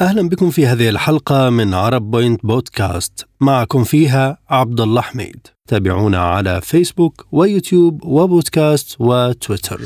أهلا بكم في هذه الحلقة من عرب بوينت بودكاست. معكم فيها عبد الله حميد. تابعونا على فيسبوك ويوتيوب وبودكاست وتويتر.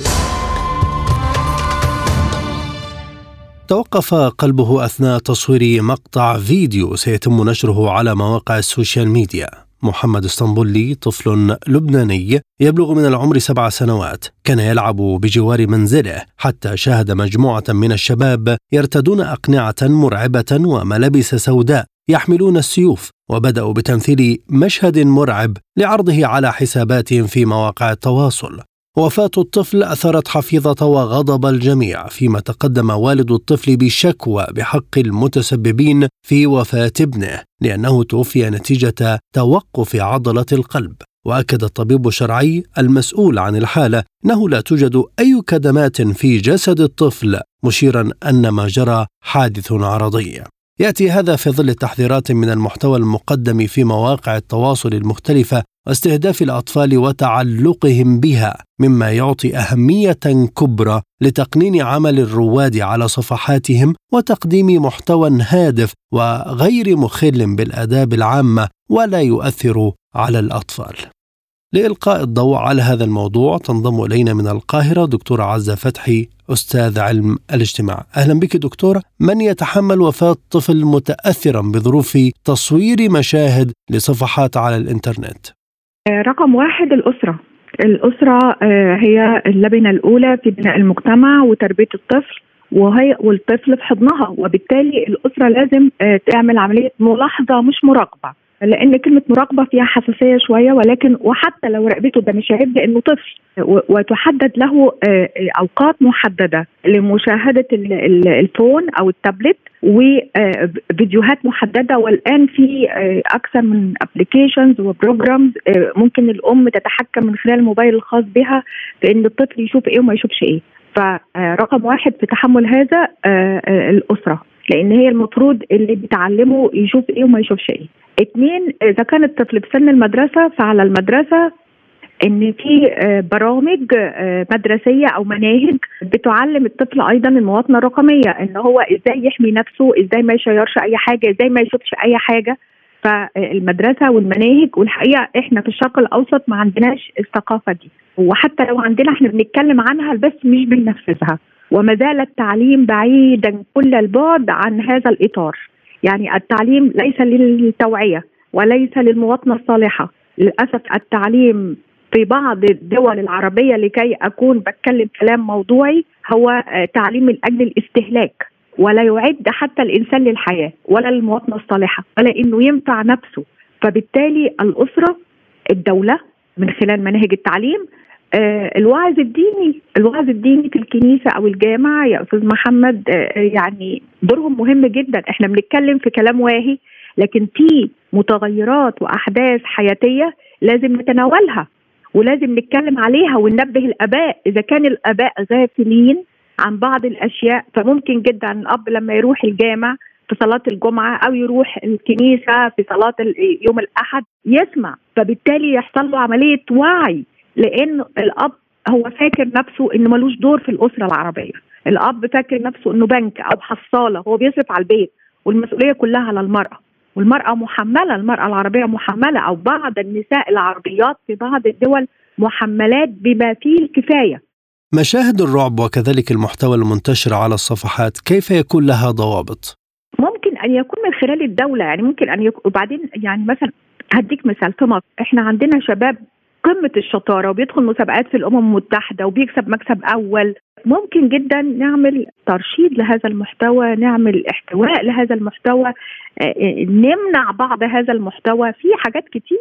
توقف قلبه أثناء تصوير مقطع فيديو سيتم نشره على مواقع ال social media. محمد اسطنبولي طفل لبناني يبلغ من العمر سبع سنوات. كان يلعب بجوار منزله حتى شاهد مجموعة من الشباب يرتدون أقنعة مرعبة وملابس سوداء يحملون السيوف وبدأوا بتمثيل مشهد مرعب لعرضه على حساباتهم في مواقع التواصل. وفاة الطفل أثرت حفيظة وغضب الجميع فيما تقدم والد الطفل بشكوى بحق المتسببين في وفاة ابنه لأنه توفي نتيجة توقف عضلة القلب. وأكد الطبيب الشرعي المسؤول عن الحالة إنه لا توجد أي كدمات في جسد الطفل مشيرا أن ما جرى حادث عرضي. يأتي هذا في ظل التحذيرات من المحتوى المقدم في مواقع التواصل المختلفة واستهداف الأطفال وتعلقهم بها مما يعطي أهمية كبرى لتقنين عمل الرواد على صفحاتهم وتقديم محتوى هادف وغير مخل بالآداب العامة ولا يؤثر على الأطفال. لإلقاء الضوء على هذا الموضوع تنضم إلينا من القاهرة دكتورة عزة فتحي أستاذ علم الاجتماع. أهلا بك دكتورة من يتحمل وفاة طفل متأثرا بظروف تصوير مشاهد لصفحات على الإنترنت؟ رقم واحد الأسرة. الأسرة آه، هي اللبنة الأولى في بناء المجتمع وتربية الطفل وهي والطفل في حضنها وبالتالي الأسرة لازم آه، تعمل عملية ملاحظة مش مراقبة لأن كلمة مراقبة فيها حساسية شوية ولكن وحتى لو راقبته ده مش عيب لأنه طفل وتحدد له آه، أوقات محددة لمشاهدة ال phone أو التابلت وفيديوهات آه، محددة والآن في آه، أكثر من applications و programs ممكن الأم تتحكم من خلال الموبايل الخاص بها في ان الطفل يشوف إيه وما يشوفش إيه. فرقم واحد في تحمل هذا الأسرة لأن هي المفروض اللي بتعلمه يشوف إيه وما يشوفش إيه. اثنين إذا كان الطفل في سن المدرسة فعلى المدرسة إن في آه، برامج آه، مدرسية أو مناهج بتعلم الطفل أيضا المواطنة الرقمية إن هو إزاي يحمي نفسه إزاي ما يشيرش أي حاجة إزاي ما يشوفش أي حاجة. فالمدرسة والمناهج والحقيقة إحنا في الشرق الأوسط ما عندناش الثقافة دي. وحتى لو عندنا إحنا بنتكلم عنها بس مش بننفذها. وما زال التعليم بعيدا كل البعد عن هذا الإطار. يعني التعليم ليس للتوعية وليس للمواطنة الصالحة. للأسف التعليم في بعض الدول العربية لكي أكون بتكلم كلام موضوعي هو آه، تعليم من أجل الاستهلاك. ولا يعد حتى الإنسان للحياة ولا للمواطنة الصالحة ولا إنه ينفع نفسه. فبالتالي الأسرة الدولة من خلال مناهج التعليم آه، الوعظ الديني الوعظ الديني في الكنيسة أو الجامع يا أستاذ محمد آه، يعني دورهم مهم جدا. إحنا بنتكلم في كلام واهي لكن في متغيرات وأحداث حياتية لازم نتناولها. ولازم نتكلم عليها وننبه الآباء. إذا كان الآباء غافلين عن بعض الأشياء فممكن جدا الأب لما يروح الجامع في صلاة الجمعة أو يروح الكنيسة في صلاة يوم الأحد يسمع فبالتالي يحصل له عملية وعي لأن الأب هو فاكر نفسه إنه ملوش دور في الأسرة العربية. الأب فاكر نفسه إنه بنك أو حصالة هو بيصرف على البيت والمسؤولية كلها على المرأة. والمرأة محملة المرأة العربية محملة أو بعض النساء العربيات في بعض الدول محملات بما فيه الكفاية مشاهد الرعب وكذلك المحتوى المنتشر على الصفحات كيف يكون لها ضوابط؟ ممكن أن يكون من خلال الدولة يعني ممكن أن يكون وبعدين يعني مثلا هديك مثال في مصر إحنا عندنا شباب قمه الشطارة وبيدخل مسابقات في الأمم المتحدة وبيكسب مكسب أول. ممكن جدا نعمل ترشيد لهذا المحتوى نعمل احتواء لهذا المحتوى آه، آه، نمنع بعض هذا المحتوى. في حاجات كتير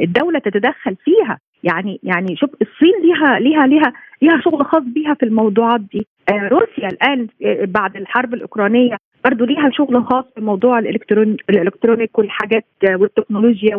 الدولة تتدخل فيها. يعني يعني شوف الصين ليها ليها ليها ليها شغل خاص بيها في الموضوعات دي. آه، روسيا الآن بعد الحرب الأوكرانية برضه ليها شغل خاص في موضوع الالكترون الإلكترونيك والحاجات والتكنولوجيا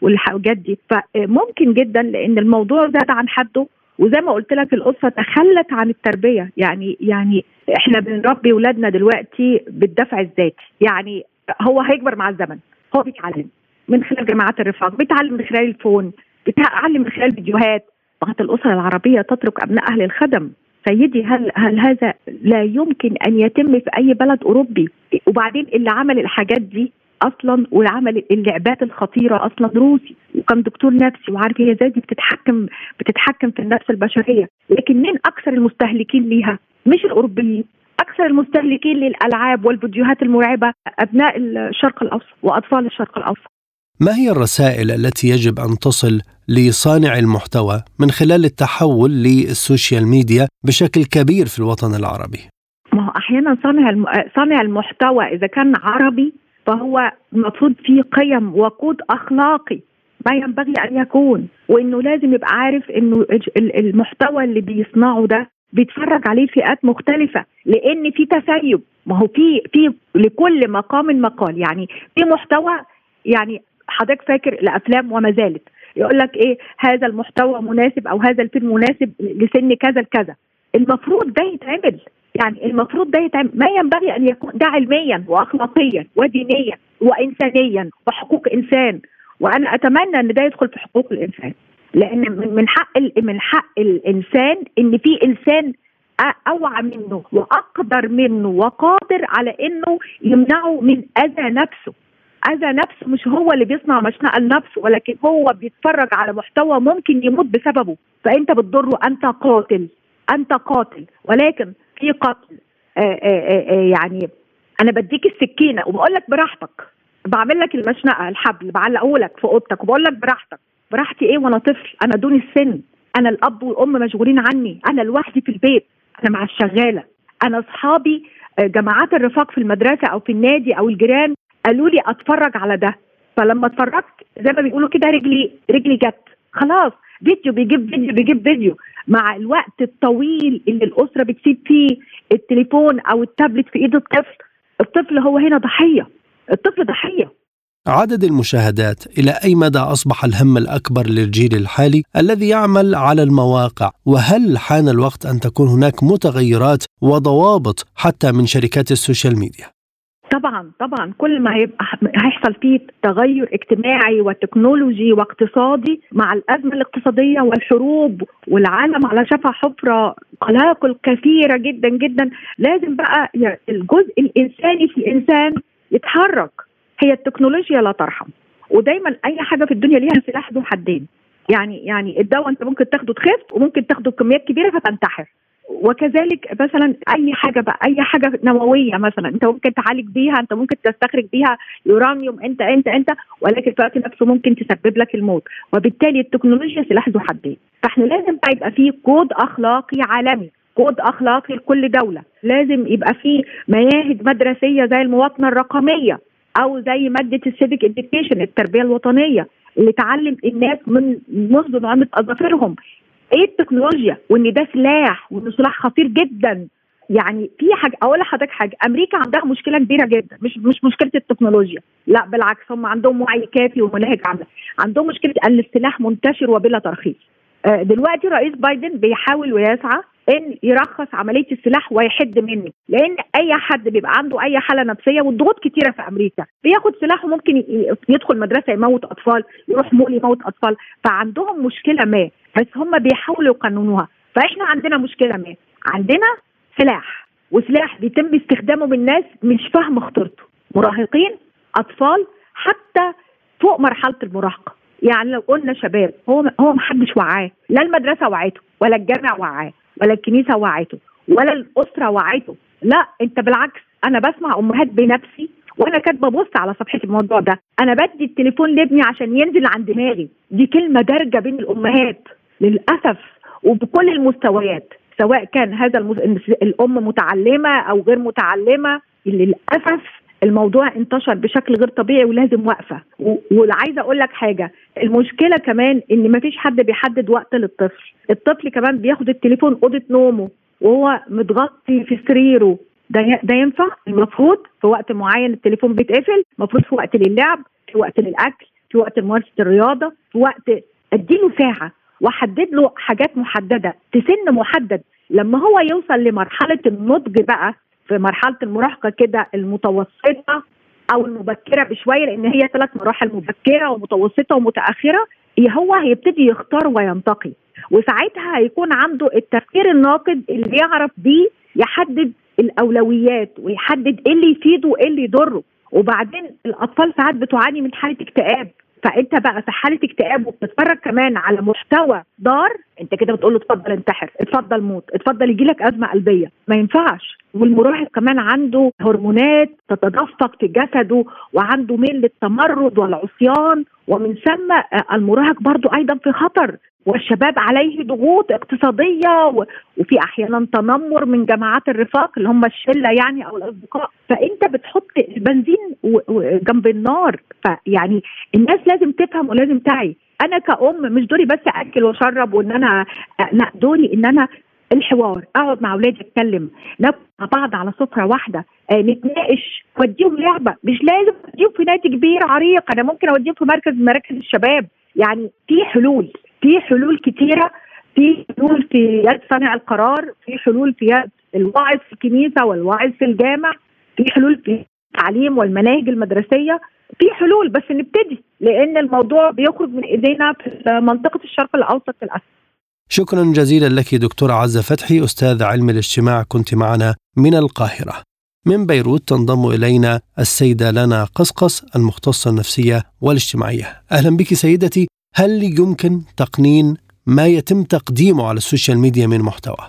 والحاجات دي. فممكن جدا لأن الموضوع زاد عن حده وزي ما قلت لك الاسره تخلت عن التربية. يعني يعني إحنا بنربي اولادنا دلوقتي بالدفع الذاتي. يعني هو هيكبر مع الزمن. هو بيتعلم من خلال جماعات الرفاق بيتعلم من خلال الفون بيتعلم من خلال فيديوهات. فقط الاسره العربية تترك ابنائها للخدم سيدي هل هل هذا لا يمكن أن يتم في أي بلد أوروبي؟ وبعدين اللي عمل الحاجات دي أصلا وعمل اللعبات الخطيرة أصلا روسي وكان دكتور نفسي وعارف هي إزاي دي بتتحكم بتتحكم في النفس البشرية. لكن مين أكثر المستهلكين ليها؟ مش الأوروبيين أكثر المستهلكين للألعاب والفيديوهات المرعبة أبناء الشرق الأوسط وأطفال الشرق الأوسط. ما هي الرسائل التي يجب أن تصل لصانع المحتوى من خلال التحول للسوشيال ميديا بشكل كبير في الوطن العربي؟ ما هو أحيانا صانع صانع المحتوى إذا كان عربي فهو المفروض فيه قيم وقود أخلاقي ما ينبغي أن يكون وإنه لازم يبقى عارف إنه المحتوى اللي بيصنعه ده بيتفرج عليه فئات مختلفة لأن في تسيب ما هو في في لكل مقام مقال يعني في محتوى يعني حضرتك فاكر الأفلام وما زالت. يقول لك إيه هذا المحتوى مناسب أو هذا الفيلم مناسب لسن كذا لكذا. المفروض ده يتعمل. يعني المفروض ده يتعمل. ما ينبغي أن يكون ده علميا واخلاقيا ودينيا وانسانيا وحقوق إنسان. وأنا أتمنى إن ده يدخل في حقوق الإنسان. لأن من حق من حق الإنسان إن في إنسان أوعى منه وأقدر منه وقادر على إنه يمنعه من أذى نفسه. أذى نفسه مش هو اللي بيصنع مشنقة لنفسه ولكن هو بيتفرج على محتوى ممكن يموت بسببه. فأنت بتضره أنت قاتل أنت قاتل. ولكن في قتل. آآ آه، آآ آه، آه، يعني أنا بديك السكينة وبقول لك براحتك. بعمل لك المشنقة الحبل بعلقه لك في أوضتك وبقول لك براحتك. براحتي إيه وأنا طفل؟ أنا دون السن. أنا الأب والأم مشغولين عني. أنا لوحدي في البيت. أنا مع الشغالة. أنا أصحابي جماعات الرفاق في المدرسة أو في النادي أو الجيران قالوا لي أتفرج على ده. فلما اتفرجت زي ما بيقولوا كده رجلي رجلي جت. خلاص فيديو بيجيب فيديو بيجيب فيديو. مع الوقت الطويل اللي الأسرة بتسيب فيه التليفون أو التابلت في إيد الطفل الطفل هو هنا ضحية. الطفل ضحية. عدد المشاهدات إلى أي مدى أصبح الهم الأكبر للجيل الحالي الذي يعمل على المواقع؟ وهل حان الوقت أن تكون هناك متغيرات وضوابط حتى من شركات ال social media؟ طبعا طبعا كل ما هيبقى هيحصل فيه تغير اجتماعي وتكنولوجي واقتصادي مع الأزمة الاقتصادية والحروب والعالم على شفا حفرة قلاقل كثيرة جدا جدا لازم بقى الجزء الإنساني في الانسان يتحرك. هي التكنولوجيا لا ترحم. ودايما أي حاجة في الدنيا ليها سلاح ذو حدين. يعني يعني الدواء أنت ممكن تاخده تخف وممكن تاخده بكميات كبيرة فتنتحر. وكذلك مثلا أي حاجة بقى أي حاجة نووية مثلا أنت ممكن تعالج بيها أنت ممكن تستخرج بيها يورانيوم أنت أنت أنت ولكن في الوقت نفسه ممكن تسبب لك الموت. وبالتالي التكنولوجيا سلاح ذو حدين. فإحنا لازم بقى يبقى في كود أخلاقي عالمي كود أخلاقي لكل دولة. لازم يبقى في مناهج مدرسية زي المواطنة الرقمية أو زي مادة ال civic education التربية الوطنية اللي تعلم الناس من منذ نعومة اظافرهم إيه التكنولوجيا وان ده سلاح وانه سلاح خطير جدا؟ يعني في حاجة أقول لحضرتك حاجة أمريكا عندها مشكلة كبيرة جدا مش مش مشكلة التكنولوجيا لا بالعكس هم عندهم وعي كافي ومناهج عامله عندهم مشكلة إن السلاح منتشر وبلا ترخيص. آه، دلوقتي رئيس بايدن بيحاول ويسعى إن يرخص عملية السلاح ويحد منه لأن أي حد بيبقى عنده أي حالة نفسية والضغوط كتيرة في أمريكا بياخد سلاح وممكن يدخل مدرسة يموت أطفال يروح مول يموت أطفال. فعندهم مشكلة ما بس هم بيحاولوا يقننوها. فإحنا عندنا مشكلة ما عندنا سلاح. وسلاح بيتم استخدامه بالناس مش فاهمه خطورته. مراهقين أطفال حتى فوق مرحلة المراهقة. يعني لو قلنا شباب هو هو محدش وعاه. لا المدرسة وعته ولا الجامع وعاه. ولا الكنيسة وعته ولا الأسرة وعته لا أنت بالعكس أنا بسمع أمهات بنفسي وأنا كاتبة بوست على صفحتي الموضوع ده. أنا بدي التليفون لابني عشان ينزل عن دماغي دي كلمة دارجة بين الأمهات للأسف وبكل المستويات سواء كان هذا. الأم متعلمة أو غير متعلمة. للأسف الموضوع انتشر بشكل غير طبيعي ولازم وقفه وعايزة أقول لك حاجة المشكلة كمان إن ما فيش حد بيحدد وقت للطفل. الطفل كمان بياخد التليفون أوضة نومه وهو متغطي في سريره. ده ده ينفع؟ المفروض في وقت معين التليفون بيتقفل المفروض في وقت للعب في وقت للأكل في وقت لممارسة الرياضة في وقت اديله ساعة وأحدد له حاجات محددة. تسن محدد لما هو يوصل لمرحلة النضج بقى في مرحلة المراهقة كده المتوسطة أو المبكرة بشوية لأن هي ثلاث مراحل مبكرة ومتوسطة ومتأخرة هو هيبتدي يختار وينتقي. وساعتها هيكون عنده التفكير الناقد اللي يعرف بيه يحدد الأولويات ويحدد إيه اللي يفيده وإيه اللي يضره. وبعدين الأطفال ساعات بتعاني من حالة اكتئاب. فانت بقى في حالة اكتئاب وبتتفرج كمان على محتوى ضار انت كده بتقول له اتفضل انتحر اتفضل موت اتفضل يجي لك أزمة قلبية. ما ينفعش. والمراهق كمان عنده هرمونات تتدفق في جسده وعنده ميل للتمرد والعصيان. ومن ثم المراهق برضو أيضا في خطر. والشباب عليه ضغوط اقتصادية وفي أحيانا تنمر من جماعات الرفاق اللي هم الشلة يعني أو الأصدقاء. فأنت بتحط البنزين جنب النار. فيعني الناس لازم تفهم ولازم تعي. أنا كأم مش دوري بس أكل وأشرب وإن أنا لا دوري إن أنا الحوار أقعد مع أولادي أتكلم ناكل مع بعض على سفرة واحدة آه نتناقش وديهم لعبة. مش لازم أوديهم في نادي كبير عريق. أنا ممكن أوديهم في مركز من مراكز الشباب. يعني في حلول. في حلول كتيرة في حلول في يد صانع القرار في حلول في يد الواعظ في الكنيسة والواعظ في الجامع في حلول في التعليم والمناهج المدرسية في حلول بس نبتدي لأن الموضوع بيخرج من إيدينا في منطقة الشرق الأوسط للأسف. شكرا جزيلا لك دكتورة عزة فتحي أستاذ علم الاجتماع كنت معنا من القاهرة. من بيروت تنضم إلينا السيدة لنا قصقص المختصة النفسية والاجتماعية. أهلا بك سيدتي. هل يمكن تقنين ما يتم تقديمه على ال social media من محتوى؟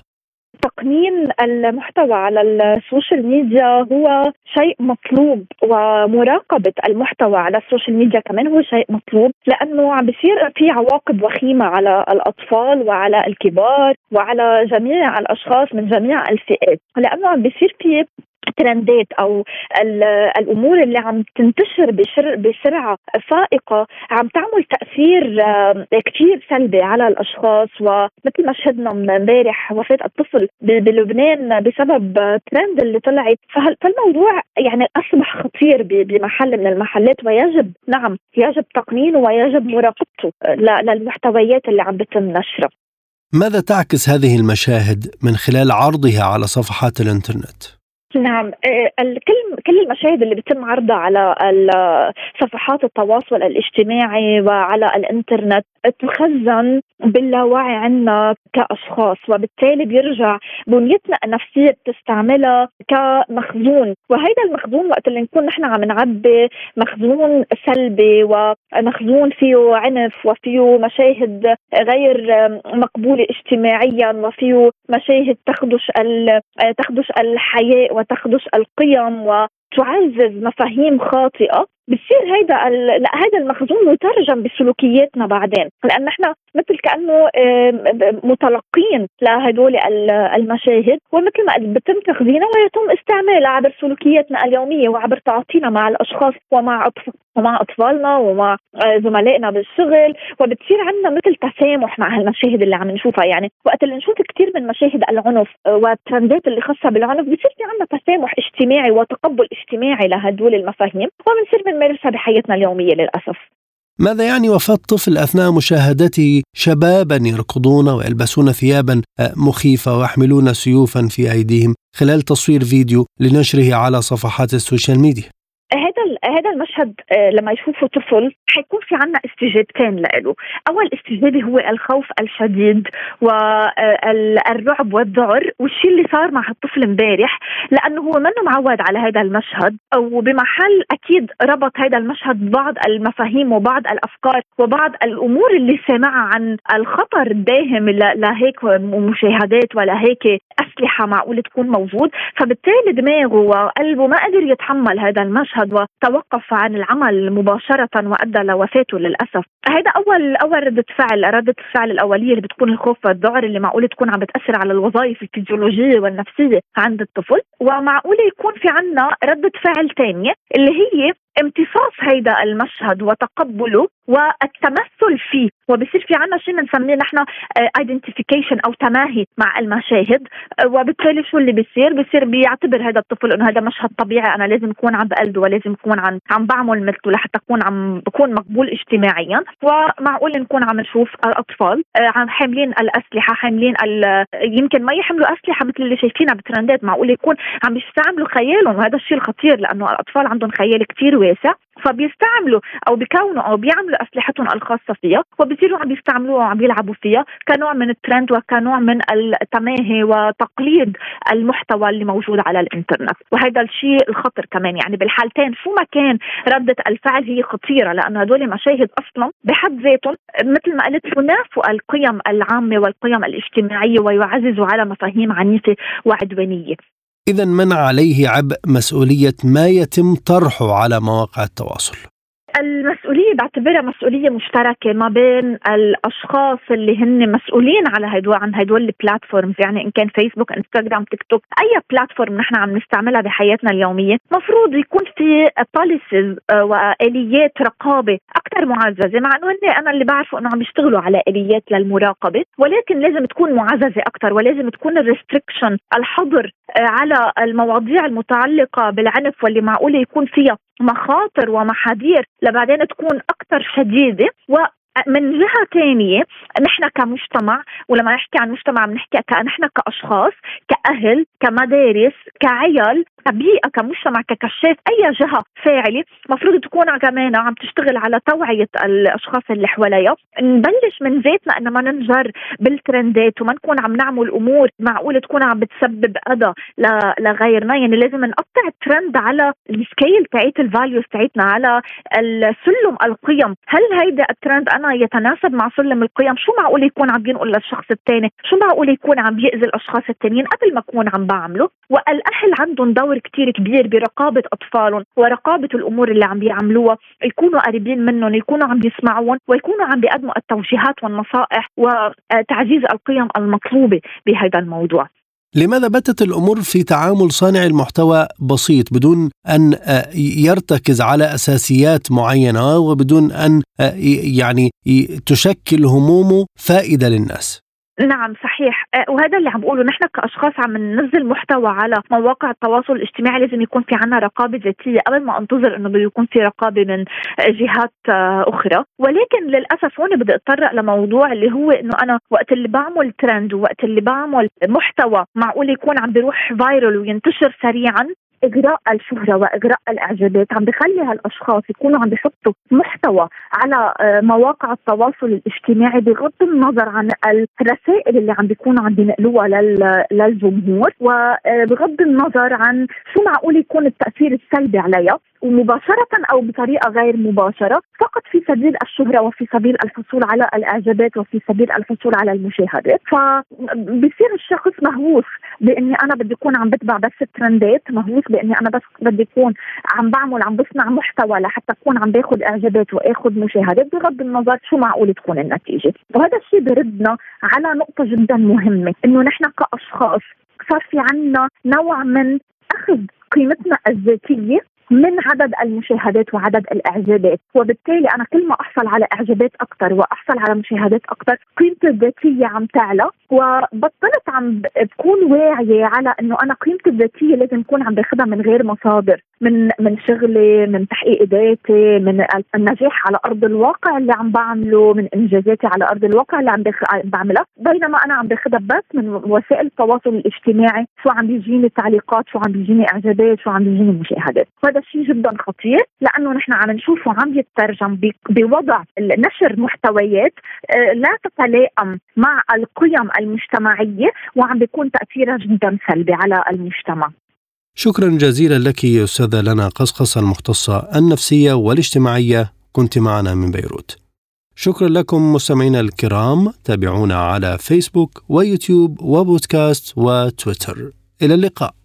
تقنين المحتوى على ال social media هو شيء مطلوب ومراقبة المحتوى على ال social media كمان هو شيء مطلوب لأنه عم بيصير في عواقب وخيمة على الأطفال وعلى الكبار وعلى جميع الأشخاص من جميع الفئات لأنه عم بيصير في ترندات أو الأمور اللي عم تنتشر بشر بسرعة فائقة عم تعمل تأثير كثير سلبي على الأشخاص. ومثل ما شهدنا امبارح وفاة الطفل بلبنان بسبب ترند اللي طلعت. فالموضوع يعني أصبح خطير بمحل من المحلات. ويجب نعم يجب تقنينه ويجب مراقبته للمحتويات اللي عم بتم نشرها. ماذا تعكس هذه المشاهد من خلال عرضها على صفحات الإنترنت؟ نعم. آه، كل كل المشاهد اللي بيتم عرضها على صفحات التواصل الاجتماعي وعلى الإنترنت تخزن باللاوعي عنا كأشخاص وبالتالي بيرجع بنيتنا النفسية بتستعملها كمخزون. وهيدا المخزون وقت اللي نكون نحن عم نعبي مخزون سلبي ومخزون فيه عنف وفيه مشاهد غير مقبولة اجتماعيا وفيه مشاهد تخدش تخدش الحياء وتخدش القيم وتعزز مفاهيم خاطئة. بصير هيدا لا هيدا المخزون مترجم بسلوكياتنا بعدين. لأن نحن مثل كأنه متلقين لهدول المشاهد. ومثل ما بتم تخزينها ويتم استعمالها عبر سلوكياتنا اليومية وعبر تعاطينا مع الأشخاص ومع ومع أطفالنا ومع آه، زملائنا بالشغل. وبتصير عندنا مثل تسامح مع هالمشاهد اللي عم نشوفها. يعني وقت اللي نشوف كثير من مشاهد العنف والترندات اللي خاصة بالعنف بصير في عندنا تسامح اجتماعي وتقبل اجتماعي لهدول المفاهيم. وبنصير بنمارسها بحياتنا اليومية للأسف. ماذا يعني وفاة طفل أثناء مشاهدته شبابا يركضون ويلبسون ثيابا آه، مخيفة ويحملون سيوفا في أيديهم خلال تصوير فيديو لنشره على صفحات ال social media؟ هذا هذا المشهد آه، لما يشوفه طفل حيكون في عنا استجابتين له. أول استجابه هو الخوف الشديد والرعب والذعر والشيء اللي صار مع الطفل امبارح لأنه هو منه معود على هذا المشهد. وبمحل أكيد ربط هذا المشهد ببعض المفاهيم وبعض الأفكار وبعض الأمور اللي سمعها عن الخطر الداهم لهيك مشاهدات ولا هيك أسلحة معقول تكون موجود. فبالتالي دماغه وقلبه ما قدر يتحمل هذا المشهد وتوقف عن العمل مباشرة وأدى لوفاته للأسف. هذا أول أول ردة فعل ردة الفعل الأولية اللي بتكون الخوف والذعر اللي معقول تكون عم بتأثر على الوظائف الفيزيولوجية والنفسية عند الطفل. ومعقول يكون في عنا ردة فعل ثانية اللي هي امتصاص هيدا المشهد وتقبله والتمثل فيه. وبصير في عنا شيء بنسميه نحن ايدنتيفيكيشن أو تماهي مع المشاهد. آه، وبالتالي شو اللي بيصير؟ بيصير بيعتبر هذا الطفل إنه هذا مشهد طبيعي أنا لازم أكون عم بقلده ولازم أكون عم عم بعمل مثله لحتى أكون عم بكون مقبول اجتماعيا. ومعقول نكون عم نشوف الأطفال آه، عم حاملين الأسلحة حاملين يمكن ما يحملوا أسلحة مثل اللي شايفينها بترندات معقول يكون عم يستعملوا خيالهم. وهذا الشيء الخطير لأنه الأطفال عندهم خيال كثير واسع فبيستعملوا أو بيكونوا أو بيعملوا أسلحتهم الخاصة فيها وبصيروا عم بيستعملوها وعم بيلعبوا فيها كنوع من الترند وكنوع من التماهي وتقليد المحتوى اللي موجود على الإنترنت. وهذا الشيء الخطر كمان يعني بالحالتين شو ما كان ردة الفعل هي خطيرة لأنه هدول مشاهد أصلا بحد ذاتهم مثل ما قلت ينافوا القيم العامة والقيم الاجتماعية ويعززوا على مفاهيم عنيفة وعدوانية. إذا من عليه عبء مسؤولية ما يتم طرحه على مواقع التواصل. المسؤولية بعتبرها مسؤولية مشتركة ما بين الأشخاص اللي هن مسؤولين على هدول عن هدول ال platforms يعني إن كان فيسبوك انستغرام تيك توك أي platform نحن عم نستعملها بحياتنا اليومية مفروض يكون في policies آه، وآليات رقابة أكثر معززة. مع أنه هن أنا اللي بعرفه أنه عم يشتغلوا على آليات للمراقبة ولكن لازم تكون معززة أكثر ولازم تكون ال restriction الحظر آه، على المواضيع المتعلقة بالعنف واللي معقولة يكون فيها. مخاطر ومحاذير لبعدين تكون أكثر شديدة و من جهة ثانية نحن كمجتمع ولما نحكي عن مجتمع بنحكي نحن كأشخاص كأهل كمدارس كعيال كبيئة كمجتمع ككشاف أي جهة فاعلة المفروض تكون كمان عم تشتغل على توعية الأشخاص اللي حواليها. نبلش من ذاتنا ان ما ننجر بالترندات وما نكون عم نعمل أمور معقولة تكون عم بتسبب أذى لغيرنا. يعني لازم نقطع الترند على ال scale تاعت ال values تاعتنا على السلم القيم. هل هيدا الترند أنا يتناسب مع سلم القيم؟ شو معقول يكون عم بينقل للشخص الثاني شو معقول يكون عم بيأذي الأشخاص الثانيين قبل ما أكون عم بعمله؟ والأهل عندهم دور كتير كبير برقابة أطفالهم ورقابة الأمور اللي عم بيعملوها يكونوا قريبين منهم يكونوا عم بيسمعون ويكونوا عم بيقدموا التوجيهات والنصائح وتعزيز القيم المطلوبة بهذا الموضوع لماذا باتت الأمور في تعامل صانع المحتوى بسيط بدون أن آه، يرتكز على أساسيات معينة وبدون أن آه، يعني تشكل همومه فائدة للناس؟ نعم صحيح. أه، وهذا اللي عم بقوله نحن كأشخاص عم ننزل محتوى على مواقع التواصل الاجتماعي لازم يكون في عنا رقابة ذاتية قبل ما انتظر إنه بده يكون في رقابة من جهات أه، أخرى. ولكن للأسف هون بدي أتطرق لموضوع اللي هو إنه أنا وقت اللي بعمل ترند ووقت اللي بعمل محتوى معقول يكون عم بيروح فايرل وينتشر سريعا إجراء الشهرة وإجراء الإعجابات عم بخلي هالأشخاص يكونوا عم بيحطوا محتوى على آه، مواقع التواصل الاجتماعي بغض النظر عن الرسائل اللي عم بيكونوا عم بينقلوها للجمهور وبغض النظر عن شو معقول يكون التأثير السلبي عليها. ومباشرة أو بطريقة غير مباشرة فقط في سبيل الشهرة وفي سبيل الحصول على الإعجابات وفي سبيل الحصول على المشاهدات. فبصير الشخص مهووس بإني أنا بدي أكون عم بتبع بس الترندات مهووس بإني أنا بس بدي أكون عم بعمل عم بصنع محتوى لحتى أكون عم بآخذ إعجابات وآخذ مشاهدات بغض النظر شو معقول تكون النتيجة. وهذا الشيء بردنا على نقطة جدا مهمة إنه نحن كأشخاص صار في عنا نوع من أخذ قيمتنا الذاتية من عدد المشاهدات وعدد الإعجابات. وبالتالي أنا كل ما أحصل على إعجابات أكثر وأحصل على مشاهدات أكثر قيمتي الذاتيه عم تعلى. وبطلت عم بكون واعية على إنه أنا قيمتي الذاتية لازم اكون عم باخذها من غير مصادر. من من شغلي من تحقيق ذاتي من النجاح على أرض الواقع اللي عم بعمله من إنجازاتي على أرض الواقع اللي عم بعملها. بينما أنا عم باخذها بس من وسائل التواصل الاجتماعي شو عم بيجيني تعليقات شو عم بيجيني إعجابات شو عم بيجيني مشاهدات. هذا شيء جدا خطير لأنه نحن عم نشوفه عم يترجم بوضع نشر محتويات آه، لا تتلائم مع القيم المجتمعية وعم بيكون تأثيرها جدا سلبي على المجتمع. شكرا جزيلا لك أستاذة لنا قصقصه المختصة النفسية والاجتماعية. كنت معنا من بيروت. شكرا لكم مستمعينا الكرام تابعونا على فيسبوك ويوتيوب وبودكاست وتويتر. إلى اللقاء.